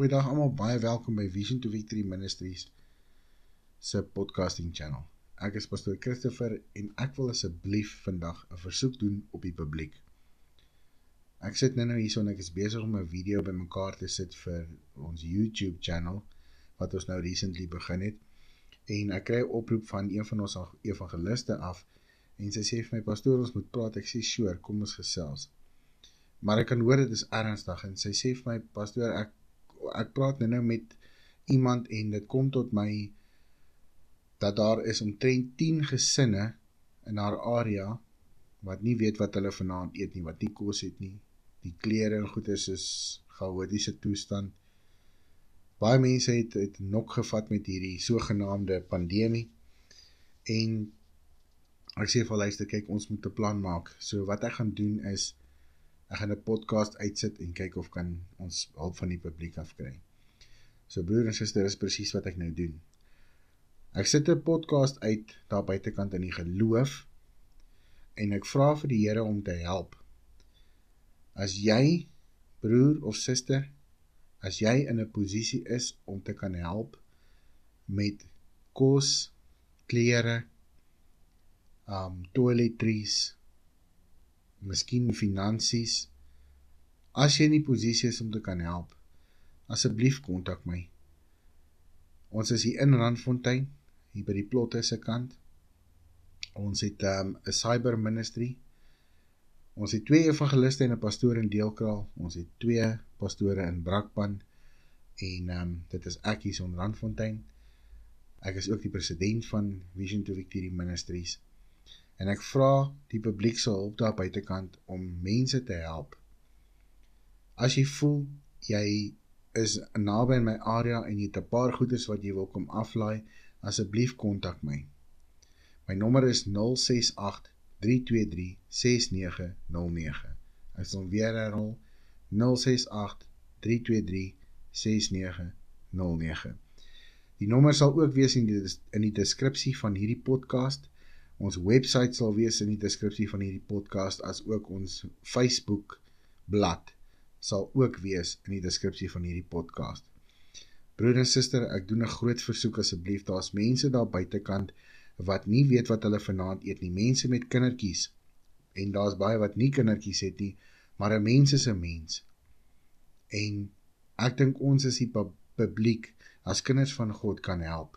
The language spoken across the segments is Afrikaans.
Goeiedag almal, baie welkom by Vision to Victory Ministries se podcasting channel. Ek is pastoor Christopher en ek wil asseblief vandag 'n versoek doen op die publiek. Ek sit nou nou hierso en ek is besig om 'n video bymekaar te sit vir ons YouTube channel wat ons nou recently begin het. En ek kry 'n oproep van een van ons evangeliste af en sy sê vir my pastoor ons moet praat. Ek sê sure, kom ons gesels. Maar ek kan hoor dit is ernstig en sy sê vir my pastoor ek ek praat nou nou met iemand en dit kom tot my dat daar is omtrent 10 gesinne in haar area wat nie weet wat hulle vanaand eet nie, wat nie kos het nie. Die klere en goeders is chaotiese toestand. Baie mense het het nok gevat met hierdie sogenaamde pandemie. En ek sê vir luister, kyk, ons moet 'n plan maak. So wat ek gaan doen is ek gaan 'n podcast uitsit en kyk of kan ons hulp van die publiek afkry. So broer en suster, dis presies wat ek nou doen. Ek sit 'n podcast uit daar buitekant in die geloof en ek vra vir die Here om te help. As jy broer of suster, as jy in 'n posisie is om te kan help met kos, klere, um toiletries, miskien finansies. As jy in die posisie is om te kan help, asseblief kontak my. Ons is hier in Randfontein, hier by die plotte se kant. Ons het ehm, 'n um, cyber ministry. Ons het twee evangeliste en 'n pastoor in Deelkraal. Ons het twee pastore in Brakpan en ehm um, dit is ek hier in Randfontein. Ek is ook die president van Vision to Victory Ministries en ek vra die publiek se hulp daar buitekant om mense te help. As jy voel jy is naby in my area en jy het 'n paar goederes wat jy wil kom aflaai, asseblief kontak my. My nommer is 068 323 6909. Ek sal weer herhaal 068 323 6909. Die nommer sal ook wees in die in die deskripsie van hierdie podcast. Ons webwerf sal wees in die deskripsie van hierdie podcast as ook ons Facebook bladsy sal ook wees in die deskripsie van hierdie podcast. Broer en suster, ek doen 'n groot versoek asseblief, daar's mense daar buitekant wat nie weet wat hulle vanaand eet nie, mense met kindertjies. En daar's baie wat nie kindertjies het nie, maar 'n mens is 'n mens. En ek dink ons is die publiek as kinders van God kan help.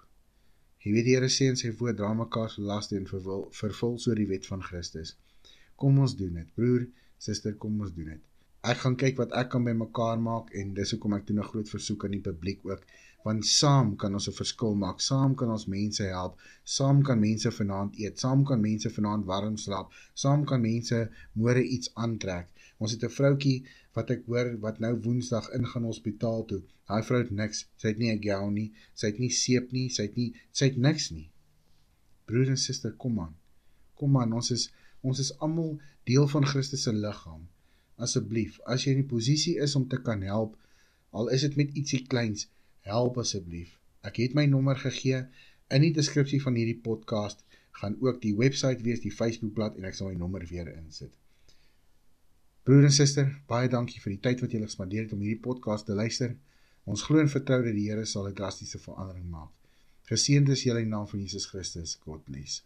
Jy weet die Here sê in sy woord dra mekaar se laste en vervul vervul so die wet van Christus. Kom ons doen dit. Broer, suster, kom ons doen dit. Ek gaan kyk wat ek kan bymekaar maak en dis hoekom ek doen 'n groot versoek aan die publiek ook, want saam kan ons 'n verskil maak. Saam kan ons mense help. Saam kan mense vanaand eet. Saam kan mense vanaand warm slaap. Saam kan mense môre iets aantrek. Ons het 'n vroutjie wat ek hoor wat nou Woensdag ingaan hospitaal toe. Daai vrou het niks. Sy het nie 'n gown nie. Sy het nie seep nie. Sy het nie sy het niks nie. Broer en suster, kom aan. Kom aan, ons is ons is almal deel van Christus se liggaam. Asseblief, as jy in die posisie is om te kan help, al is dit met ietsie kleins, help asseblief. Ek het my nommer gegee in die deskripsie van hierdie podcast gaan ook die webwerf wees, die Facebookblad en ek sal my nommer weer insit. Broer en suster, baie dankie vir die tyd wat julle gespandeer het om hierdie podcast te luister. Ons glo en vertrou dat die Here sal 'n drastiese verandering maak. Geseënd is julle in naam van Jesus Christus. God bless.